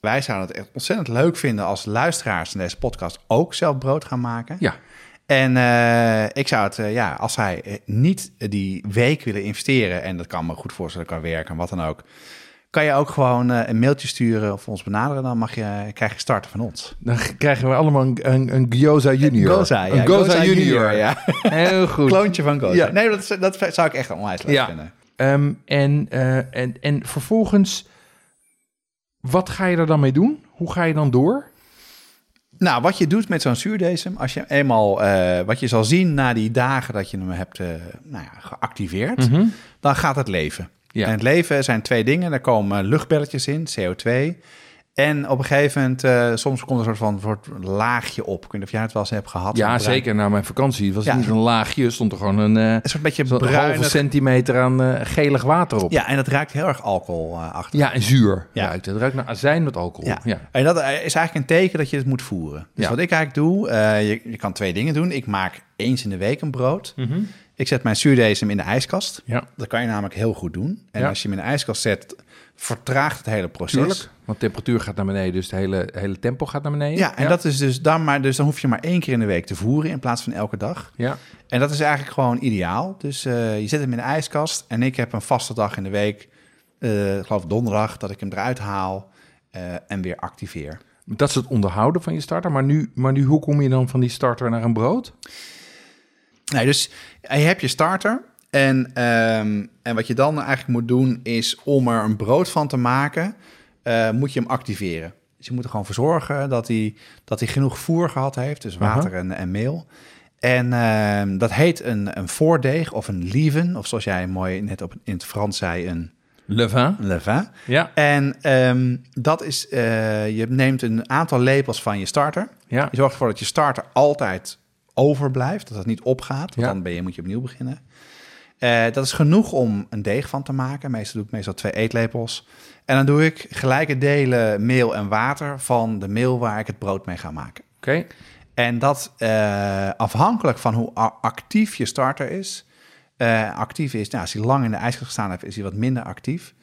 Wij zouden het echt ontzettend leuk vinden als luisteraars in deze podcast ook zelf brood gaan maken. Ja. En eh, ik zou het, eh, ja, als zij eh, niet die week willen investeren, en dat kan me goed voorstellen, kan werken, wat dan ook, kan je ook gewoon een mailtje sturen of ons benaderen. Dan mag je, krijg je starten van ons. Dan krijgen we allemaal een, een, een Gyoza Junior. Goza, ja. Een Goza, Junior. ja. [LAUGHS] Heel goed. Kloontje van Goza. Ja. Nee, dat, is- dat zou ik echt onwijs leuk Ja. vinden. Ehm, en, en, en vervolgens, wat ga je er dan mee doen? Hoe ga je dan door? Nou, wat je doet met zo'n zuurdesem, als je eenmaal, eh, wat je zal zien na die dagen dat je hem hebt eh, nou ja, geactiveerd, dan gaat het leven. Ja. En het leven zijn twee dingen. Er komen luchtbelletjes in, CO2. En op een gegeven moment, eh, soms komt er een soort van soort laagje op. Ik weet niet of jij het wel eens hebt gehad. Ja, bruin- zeker. Na mijn vakantie was het Ja. niet een laagje. Stond er gewoon een, eh Een soort beetje zo'n halve centimeter aan eh, gelig water op. Ja, en dat ruikt heel erg alcoholachtig. Ja, en zuur. Ja. Ruikt. Het ruikt naar azijn met alcohol. Ja. Ja. En dat is eigenlijk een teken dat je het moet voeren. Dus Ja. wat ik eigenlijk doe, je, je kan twee dingen doen. Ik maak eens in de week een brood. Mhm. Ik zet mijn zuurdesem in de ijskast. Ja. Dat kan je namelijk heel goed doen. En als je hem in de ijskast zet, vertraagt het hele proces. Tuurlijk. Want temperatuur gaat naar beneden, dus het hele, hele tempo gaat naar beneden. Ja, en Dat is dus dan maar, dus dan hoef je maar één keer in de week te voeren in plaats van elke dag. Ja. En dat is eigenlijk gewoon ideaal. Dus eh, je zet hem in de ijskast en ik heb een vaste dag in de week, eh, ik geloof donderdag, dat ik hem eruit haal eh, en weer activeer. Dat is het onderhouden van je starter. Maar nu, maar nu, hoe kom je dan van die starter naar een brood? Nee, dus je hebt je starter. En, ehm, en wat je dan eigenlijk moet doen, is om er een brood van te maken, eh, moet je hem activeren. Dus je moet er gewoon voor zorgen dat hij, dat hij genoeg voer gehad heeft, dus water en, en meel. En ehm, dat heet een, een voordeeg of een lieven, of zoals jij mooi net op, in het Frans zei, een Le vin. Le vin. Ja. En ehm, dat is, eh, je neemt een aantal lepels van je starter. Ja. Je zorgt ervoor dat je starter altijd overblijft, dat het niet opgaat, want Ja. dan ben je, moet je opnieuw beginnen. Eh, dat is genoeg om een deeg van te maken. Meestal doe ik meestal twee eetlepels. En dan doe ik gelijke delen meel en water van de meel waar ik het brood mee ga maken. Oké. En dat eh, afhankelijk van hoe actief je starter is. eh, actief is, nou, als hij lang in de ijskast gestaan heeft, is hij wat minder actief.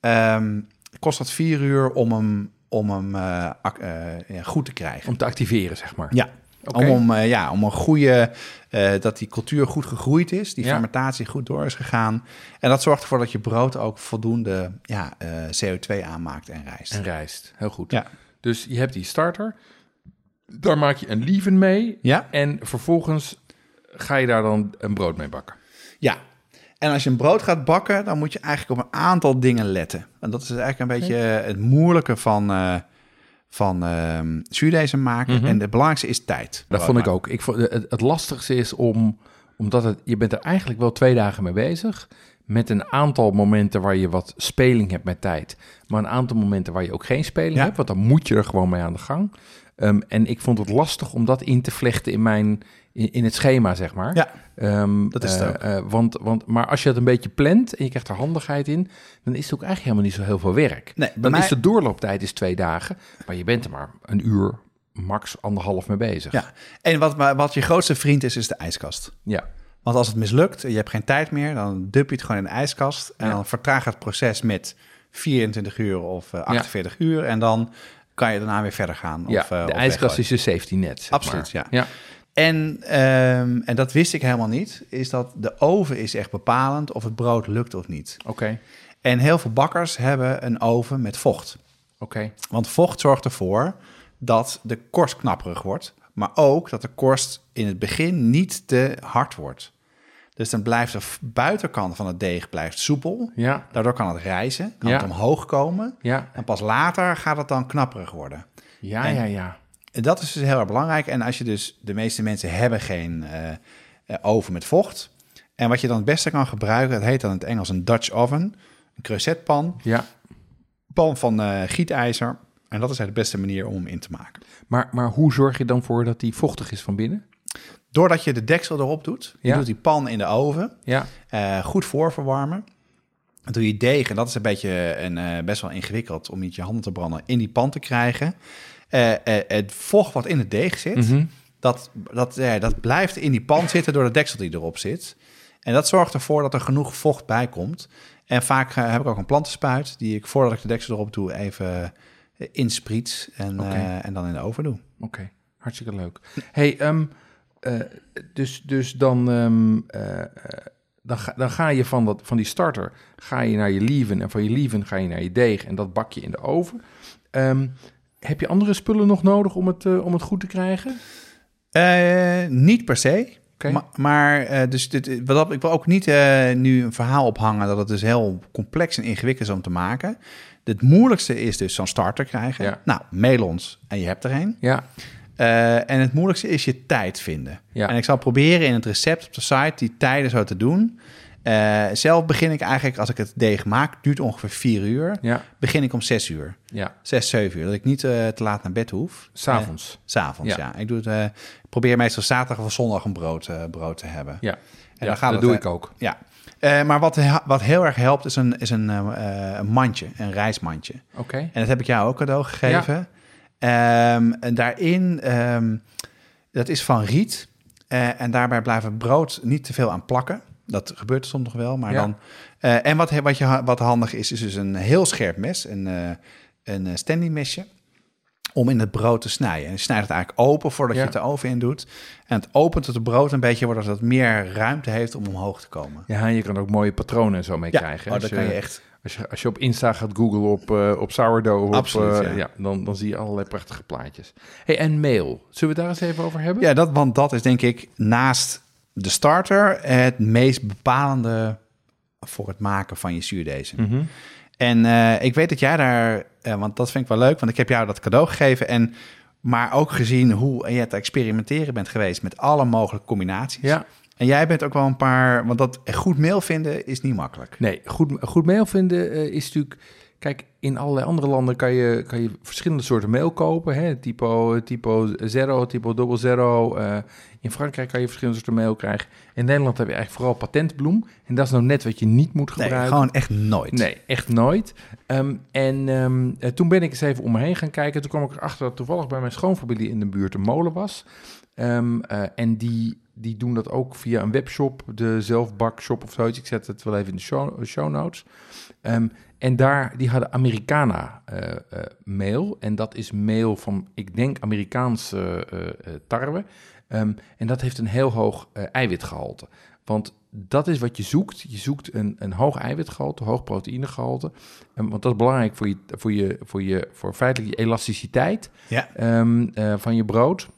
Ehm, kost dat vier uur om hem, om hem ja, goed te krijgen. Om te activeren, zeg maar. Ja, Om, om, eh, ja, om een goede, eh, dat die cultuur goed gegroeid is, die Ja. fermentatie goed door is gegaan. En dat zorgt ervoor dat je brood ook voldoende ja, eh, CO2 aanmaakt en rijst. En rijst. Heel goed. Ja. Dus je hebt die starter. Daar maak je een lieven mee. Ja, En vervolgens ga je daar dan een brood mee bakken. ja. En als je een brood gaat bakken, dan moet je eigenlijk op een aantal dingen letten. En dat is eigenlijk een beetje het moeilijke van, van ehm zuurdesem maken. Mhm. En het belangrijkste is tijd. Dat vond ik ook. Ik vond, het, het lastigste is om, omdat het, je bent er eigenlijk wel twee dagen mee bezig. Met een aantal momenten waar je wat speling hebt met tijd. Maar een aantal momenten waar je ook geen speling Ja. hebt. Want dan moet je er gewoon mee aan de gang. Ehm, en ik vond het lastig om dat in te vlechten in, mijn, in, in het schema, zeg maar. Ja, Ehm, dat is het eh, ook. eh, want, want, maar als je het een beetje plant en je krijgt er handigheid in, dan is het ook eigenlijk helemaal niet zo heel veel werk. Nee, dan mij- is de doorlooptijd is twee dagen, maar je bent er maar een uur, max anderhalf mee bezig. ja. En wat, wat je grootste vriend is, is de ijskast. ja. Want als het mislukt en je hebt geen tijd meer, dan dump je het gewoon in de ijskast. En Ja. dan vertraagt het proces met 24 uur of eh, 48 uur. En dan kan je daarna weer verder gaan. Ja, of, eh, de ijskast weggooien. is je safety net. Absoluut, maar. ja. ja. En, ehm, en dat wist ik helemaal niet, is dat de oven is echt bepalend of het brood lukt of niet. Oké, En heel veel bakkers hebben een oven met vocht. oké. Want vocht zorgt ervoor dat de korst knapperig wordt, maar ook dat de korst in het begin niet te hard wordt. Dus dan blijft de buitenkant van het deeg blijft soepel. Ja, Daardoor kan het rijzen, kan Ja. het omhoog komen. ja, En pas later gaat het dan knapperig worden. ja, En- ja, ja. Dat is dus heel erg belangrijk. En als je dus, de meeste mensen hebben geen eh, eh, oven met vocht. En wat je dan het beste kan gebruiken, dat heet dan in het Engels een Dutch oven. Een creusetpan, ja. pan van eh, gietijzer. En dat is eigenlijk de beste manier om hem in te maken. Maar, maar hoe zorg je dan voor dat die vochtig is van binnen? Doordat je de deksel erop doet, je Ja. doet die pan in de oven, Ja, goed voorverwarmen. Dan doe je deeg, en dat is een beetje een, best wel ingewikkeld om met je handen te branden, in die pan te krijgen. Eh, eh, het vocht wat in het deeg zit, Mhm. dat, dat, eh, dat blijft in die pan zitten door de deksel die erop zit. En dat zorgt ervoor dat er genoeg vocht bij komt. En vaak eh, heb ik ook een plantenspuit die ik voordat ik de deksel erop doe even inspriets en, en dan in de oven doe. Oké, hartstikke leuk. Hey, ehm, eh, dus, dus dan, ehm, eh, eh, dan, ga, dan ga je van, dat, van die starter ga je naar je lieven en van je lieven ga je naar je deeg en dat bak je in de oven. Ehm, heb je andere spullen nog nodig om het, eh, om het goed te krijgen? Eh, niet per se. Ma- maar eh, dus dit, wat ik wil ook niet nu een verhaal ophangen dat het dus heel complex en ingewikkeld is om te maken. Het moeilijkste is dus zo'n starter krijgen. Ja. Nou, mail ons en je hebt er een. Ja, en het moeilijkste is je tijd vinden. Ja. En ik zal proberen in het recept op de site die tijden zo te doen. Eh, zelf begin ik eigenlijk, als ik het deeg maak, duurt ongeveer vier uur. ja, Begin ik om zes uur. ja. Zes, zeven uur. Dat ik niet eh, te laat naar bed hoef. S'avonds. S'avonds, Ja. ja. Ik doe het, ik probeer meestal zaterdag of zondag een brood, brood te hebben. ja, En ja dan gaat dat het, doe ik ook. Ja. Maar wat, wat heel erg helpt is een, is een, een mandje, een reismandje. Oké, En dat heb ik jou ook cadeau gegeven. Ehm, en daarin, ehm, dat is van riet. En daarbij blijft het brood niet te veel aan plakken. Dat gebeurt soms nog wel, maar Ja. dan... eh, en wat, wat, je, wat handig is, is dus een heel scherp mes, een, eh een eh, Stanley mesje, om in het brood te snijden. En je snijdt het eigenlijk open voordat Ja. je het de oven in doet. En het opent het brood een beetje, waardoor het meer ruimte heeft om omhoog te komen. ja, en je kan ook mooie patronen en zo mee krijgen. oh, Als dan kan je echt... Als je, als je op Insta gaat googlen op, eh, op sourdough, op, Absoluut, ja. dan, dan zie je allerlei prachtige plaatjes. Hey, en mail, zullen we daar eens even over hebben? Ja, dat, want dat is denk ik naast de starter het meest bepalende voor het maken van je zuurdezen. Mhm. En eh, ik weet dat jij daar, eh, want dat vind ik wel leuk, want ik heb jou dat cadeau gegeven. En, maar ook gezien hoe je het experimenteren bent geweest met alle mogelijke combinaties. Ja, En jij bent ook wel een paar, want dat goed meel vinden is niet makkelijk. Nee, goed, goed mail vinden eh, is natuurlijk... Kijk, in allerlei andere landen kan je, kan je verschillende soorten mail kopen. Hè? Typo, typo zero, typo double zero. Eh, in Frankrijk kan je verschillende soorten mail krijgen. In Nederland heb je eigenlijk vooral patentbloem. En dat is nou net wat je niet moet Nee, gebruiken. gewoon echt nooit. Nee, echt nooit. Ehm, en ehm, eh, toen ben ik eens even om me heen gaan kijken. Toen kwam ik erachter dat toevallig bij mijn schoonfamilie in de buurt een molen was. Ehm, eh, en die, die doen dat ook via een webshop, de zelfbakshop of zoiets. Ik zet het wel even in de show, show notes. Ehm, en daar, die hadden Americana eh, eh, mail. En dat is mail van, ik denk, Amerikaanse eh, tarwe. Ehm, en dat heeft een heel hoog eh, eiwitgehalte. Want dat is wat je zoekt. Je zoekt een, een hoog eiwitgehalte, hoog proteïnegehalte. Um, want dat is belangrijk voor, je, voor, je, voor, je, voor feitelijk je elasticiteit Ja. ehm, van je brood.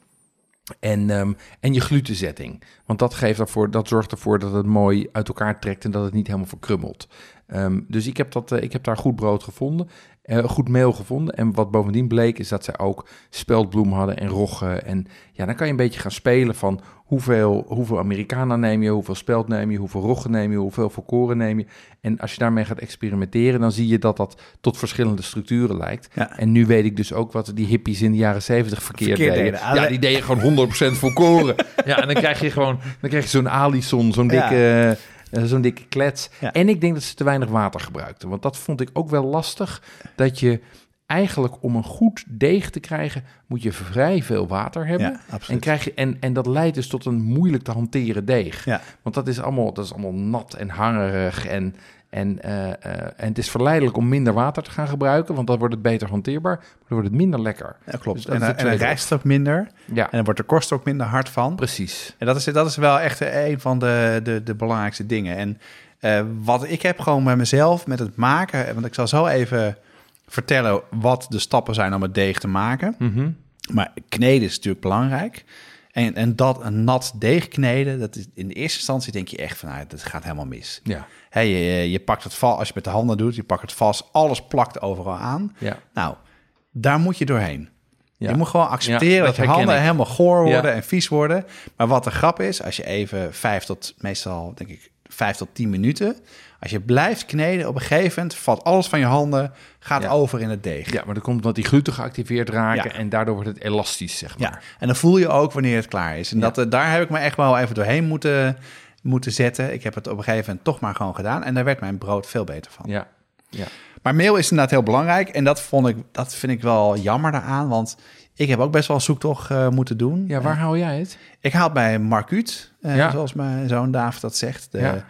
En, ehm, en je glutenzetting. Want dat, geeft ervoor, dat zorgt ervoor dat het mooi uit elkaar trekt en dat het niet helemaal verkrummelt. Ehm, dus ik heb, dat, eh, ik heb daar goed brood gevonden, eh, goed meel gevonden. En wat bovendien bleek is dat zij ook speldbloem hadden en rogge. En ja, dan kan je een beetje gaan spelen van hoeveel, hoeveel Americana neem je, hoeveel speld neem je, hoeveel rogge neem je, hoeveel volkoren neem je. En als je daarmee gaat experimenteren, dan zie je dat dat tot verschillende structuren lijkt. Ja. En nu weet ik dus ook wat die hippies in de jaren zeventig verkeerd, Verkeerd deden. deden. Ja, die deden gewoon 100% volkoren. [LAUGHS] ja, en dan krijg je gewoon dan krijg je zo'n alison, zo'n Ja. dikke, eh, zo'n dikke klets. Ja. En ik denk dat ze te weinig water gebruikten. Want dat vond ik ook wel lastig. Dat je eigenlijk om een goed deeg te krijgen, moet je vrij veel water hebben. Ja, En, krijg je, en, en dat leidt dus tot een moeilijk te hanteren deeg. Ja. Want dat is allemaal, dat is allemaal nat en hangerig. En, en, eh, eh, en het is verleidelijk om minder water te gaan gebruiken, want dan wordt het beter hanteerbaar, maar dan wordt het minder lekker. Ja, klopt. Dus en, en rijst ook minder. Ja, En dan wordt de kost ook minder hard van. precies. En dat is, dat is wel echt een van de, de, de belangrijkste dingen. En eh, wat ik heb gewoon bij mezelf met het maken... want ik zal zo even vertellen wat de stappen zijn om het deeg te maken. Mhm. Maar kneden is natuurlijk belangrijk. En, en dat een nat deeg kneden, dat is, in de eerste instantie denk je echt van... Nou, dat gaat helemaal mis. Ja, Hè, je, je pakt het vast, als je met de handen doet, je pakt het vast. Alles plakt overal aan. ja. Nou, daar moet je doorheen. Ja. Je moet gewoon accepteren Ja, dat, dat je handen ik. helemaal goor worden Ja. en vies worden. Maar wat de grap is, als je even vijf tot, meestal denk ik, vijf tot tien minuten... Als je blijft kneden, op een gegeven moment valt alles van je handen, gaat Ja. over in het deeg. Ja, maar dat komt omdat die gluten geactiveerd raken Ja. en daardoor wordt het elastisch, zeg maar. Ja, en dan voel je ook wanneer het klaar is. En Ja. dat, eh, daar heb ik me echt wel even doorheen moeten, moeten zetten. Ik heb het op een gegeven moment toch maar gewoon gedaan. En daar werd mijn brood veel beter van. Ja, ja. Maar meel is inderdaad heel belangrijk. En dat, vond ik, dat vind ik wel jammer daaraan. Want ik heb ook best wel een zoektocht eh, moeten doen. ja waar Eh, haal jij het? ik haal het bij Marcuut, Ja. zoals mijn zoon David dat zegt. De- Ja.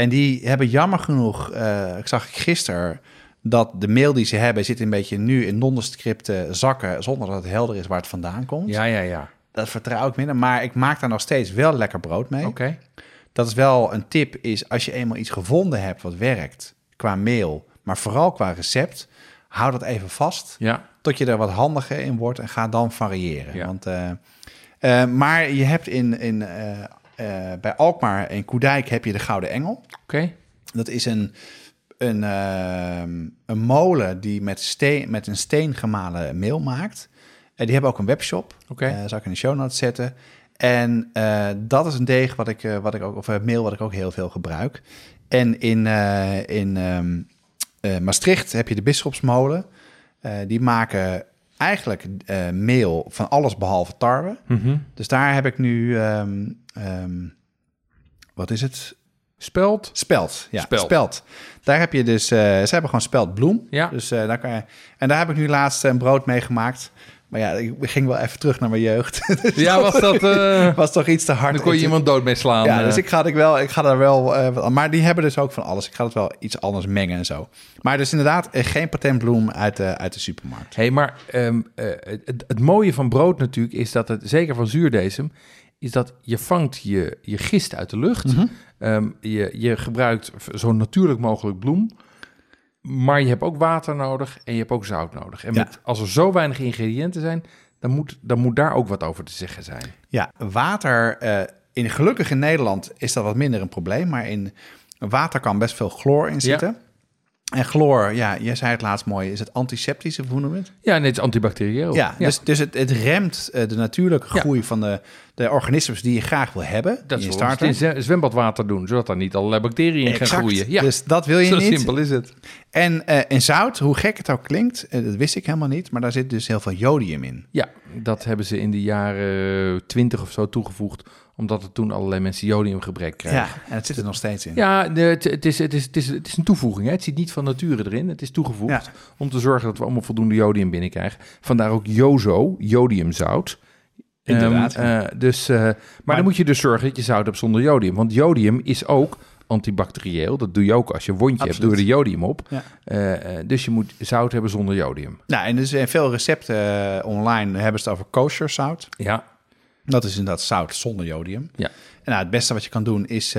En die hebben jammer genoeg, eh, ik zag ik gisteren, dat de mail die ze hebben zit een beetje nu in nondescripte zakken, zonder dat het helder is waar het vandaan komt. Ja, ja, ja. Dat vertrouw ik minder, maar ik maak daar nog steeds wel lekker brood mee. Oké. Dat is wel een tip, is als je eenmaal iets gevonden hebt wat werkt, qua mail, maar vooral qua recept, hou dat even vast, Ja, tot je er wat handiger in wordt en ga dan variëren. Ja. Want, eh, eh, maar je hebt in, in, eh, bij Alkmaar en Koedijk heb je de Gouden Engel. oké. Dat is een, een, ehm, een molen die met, steen, met een steen gemalen meel maakt. En die hebben ook een webshop. Oké. Eh, zal ik in de show notes zetten. En eh, dat is een deeg wat ik, eh, wat ik ook, of meel wat ik ook heel veel gebruik. En in, eh, in ehm, eh, Maastricht heb je de Bisschopsmolen. Eh, die maken eigenlijk eh, meel van alles behalve tarwe. Mhm. Dus daar heb ik nu, ehm, ehm, wat is het? Speld? Speld, ja, Speld. speld. Daar heb je dus, eh, ze hebben gewoon speldbloem. Ja. Dus eh, daar kan je, en daar heb ik nu laatst een brood mee gemaakt. Maar ja, ik ging wel even terug naar mijn jeugd. [LAUGHS] Dus Ja, was dat... [LAUGHS] eh was toch iets te hard. dan kon je iemand dood mee slaan. Ja, eh. dus ik ga, ik wel, ik ga daar wel... eh, maar die hebben dus ook van alles. Ik ga het wel iets anders mengen en zo. Maar dus inderdaad geen patentbloem uit de, uit de supermarkt. hey, maar ehm, eh, het, het mooie van brood natuurlijk is dat het, zeker van zuurdesem, is dat je vangt je, je gist uit de lucht. Mhm. Ehm, je, je gebruikt zo natuurlijk mogelijk bloem. Maar je hebt ook water nodig en je hebt ook zout nodig. En Ja. met, als er zo weinig ingrediënten zijn, dan moet, dan moet daar ook wat over te zeggen zijn. Ja, water. eh, in, gelukkig in Nederland is dat wat minder een probleem. Maar in water kan best veel chloor in zitten. En chloor, ja, jij zei het laatst mooi, is het hoe noem je het? Ja, net antibacterieel. Ja, dus, dus het, het remt uh, de natuurlijke groei van de, de organismen die je graag wil hebben. Dat in starter. in zwembadwater doen, zodat er niet allerlei bacteriën in gaan groeien. Ja, Dus dat wil je zo niet. simpel is het. En eh, in zout, hoe gek het ook klinkt, eh, dat wist ik helemaal niet, maar daar zit dus heel veel jodium in. Ja, dat hebben ze in de jaren twintig of zo toegevoegd, omdat er toen allerlei mensen jodiumgebrek kregen. Ja, en het zit er nog steeds in. Ja, de- het, het, is, het, is, het, is, het is een toevoeging. Hè? Het zit niet van nature erin. Het is toegevoegd Ja. om te zorgen dat we allemaal voldoende jodium binnenkrijgen. Vandaar ook Jozo, jodiumzout. Inderdaad, Ehm, ja. eh, dus, eh, maar, dan moet je dus zorgen dat je zout hebt zonder jodium. Want jodium is ook antibacterieel. Dat doe je ook als je een wondje hebt, doe je er jodium op. Ja. Eh, dus je moet zout hebben zonder jodium. Nou, en dus in veel recepten online hebben ze het over kosher zout. Ja, Dat is inderdaad zout zonder jodium. Ja. En nou, het beste wat je kan doen is,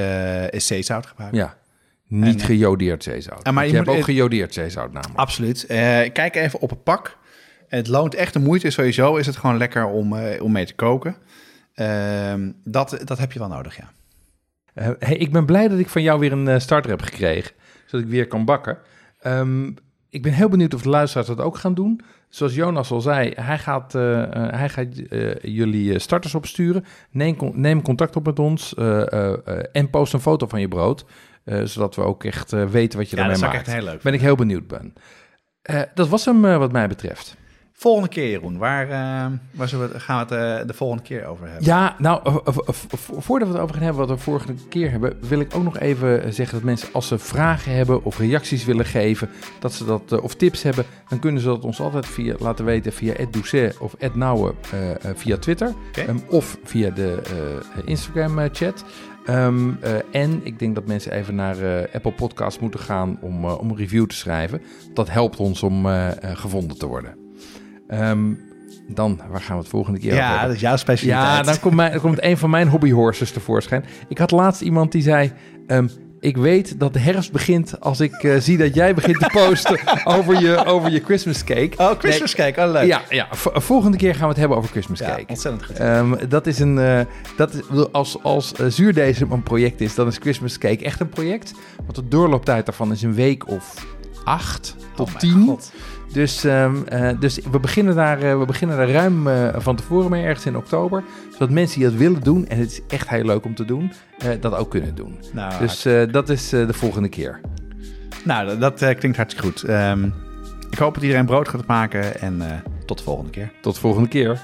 is zeezout gebruiken. ja. Niet En, gejodeerd zeezout. maar Want je je, hebt ook gejodeerd zeezout namelijk. Absoluut. Kijk even op het pak. Het loont echt de moeite. Sowieso is het gewoon lekker om, eh, om mee te koken. Ehm, dat, dat heb je wel nodig, ja. Eh, hey, ik ben blij dat ik van jou weer een eh, starter heb gekregen, zodat ik weer kan bakken. Ehm, ik ben heel benieuwd of de luisteraars dat ook gaan doen. Zoals Jonas al zei, hij gaat, hij gaat eh, jullie starters opsturen. Neem, neem contact op met ons eh, eh, eh, en post een foto van je brood. eh, zodat we ook echt eh, weten wat je Ja, ermee dat zou ik maakt. echt heel leuk Ben ik heel benieuwd ben. Eh, dat was hem wat mij betreft. Volgende keer, Jeroen. Waar, eh, waar we, gaan we het eh, de volgende keer over hebben? Ja, nou, eh, vo- voordat we het over gaan hebben wat we vorige keer hebben, wil ik ook nog even zeggen dat mensen, als ze vragen hebben of reacties willen geven, dat ze dat, of tips hebben, dan kunnen ze dat ons altijd via, laten weten via @doucet of eh, via Twitter. Ehm, of via de eh, Instagram eh, chat. Ehm, eh, en ik denk dat mensen even naar Apple Podcasts moeten gaan om, om een review te schrijven. Dat helpt ons om gevonden te worden. Ehm, dan, waar gaan we het volgende keer over Ja, hebben? dat is jouw specialiteit. Ja, dan komt, mijn, dan komt een van mijn hobbyhorses tevoorschijn. Ik had laatst iemand die zei... ehm, ik weet dat de herfst begint als ik eh, zie dat jij begint te posten [LAUGHS] over je, over je Christmas cake. Oh, Christmas cake. Oh, leuk. Ja, ja volgende keer gaan we het hebben over Christmas Ja, cake. ontzettend goed. Ehm, dat is een, eh, dat is, als, als uh, zuurdesem een project is, dan is Christmas cake echt een project. Want de doorlooptijd daarvan is een week of acht tot Oh tien. God. Dus, ehm, eh, dus we, beginnen daar, eh, we beginnen daar ruim eh, van tevoren mee, ergens in oktober. Zodat mensen die dat willen doen, en het is echt heel leuk om te doen, dat ook kunnen doen. Nou, Dus dat is de volgende keer. nou dat, dat klinkt hartstikke goed. Ehm, ik hoop dat iedereen brood gaat maken en tot de volgende keer. Tot de volgende keer.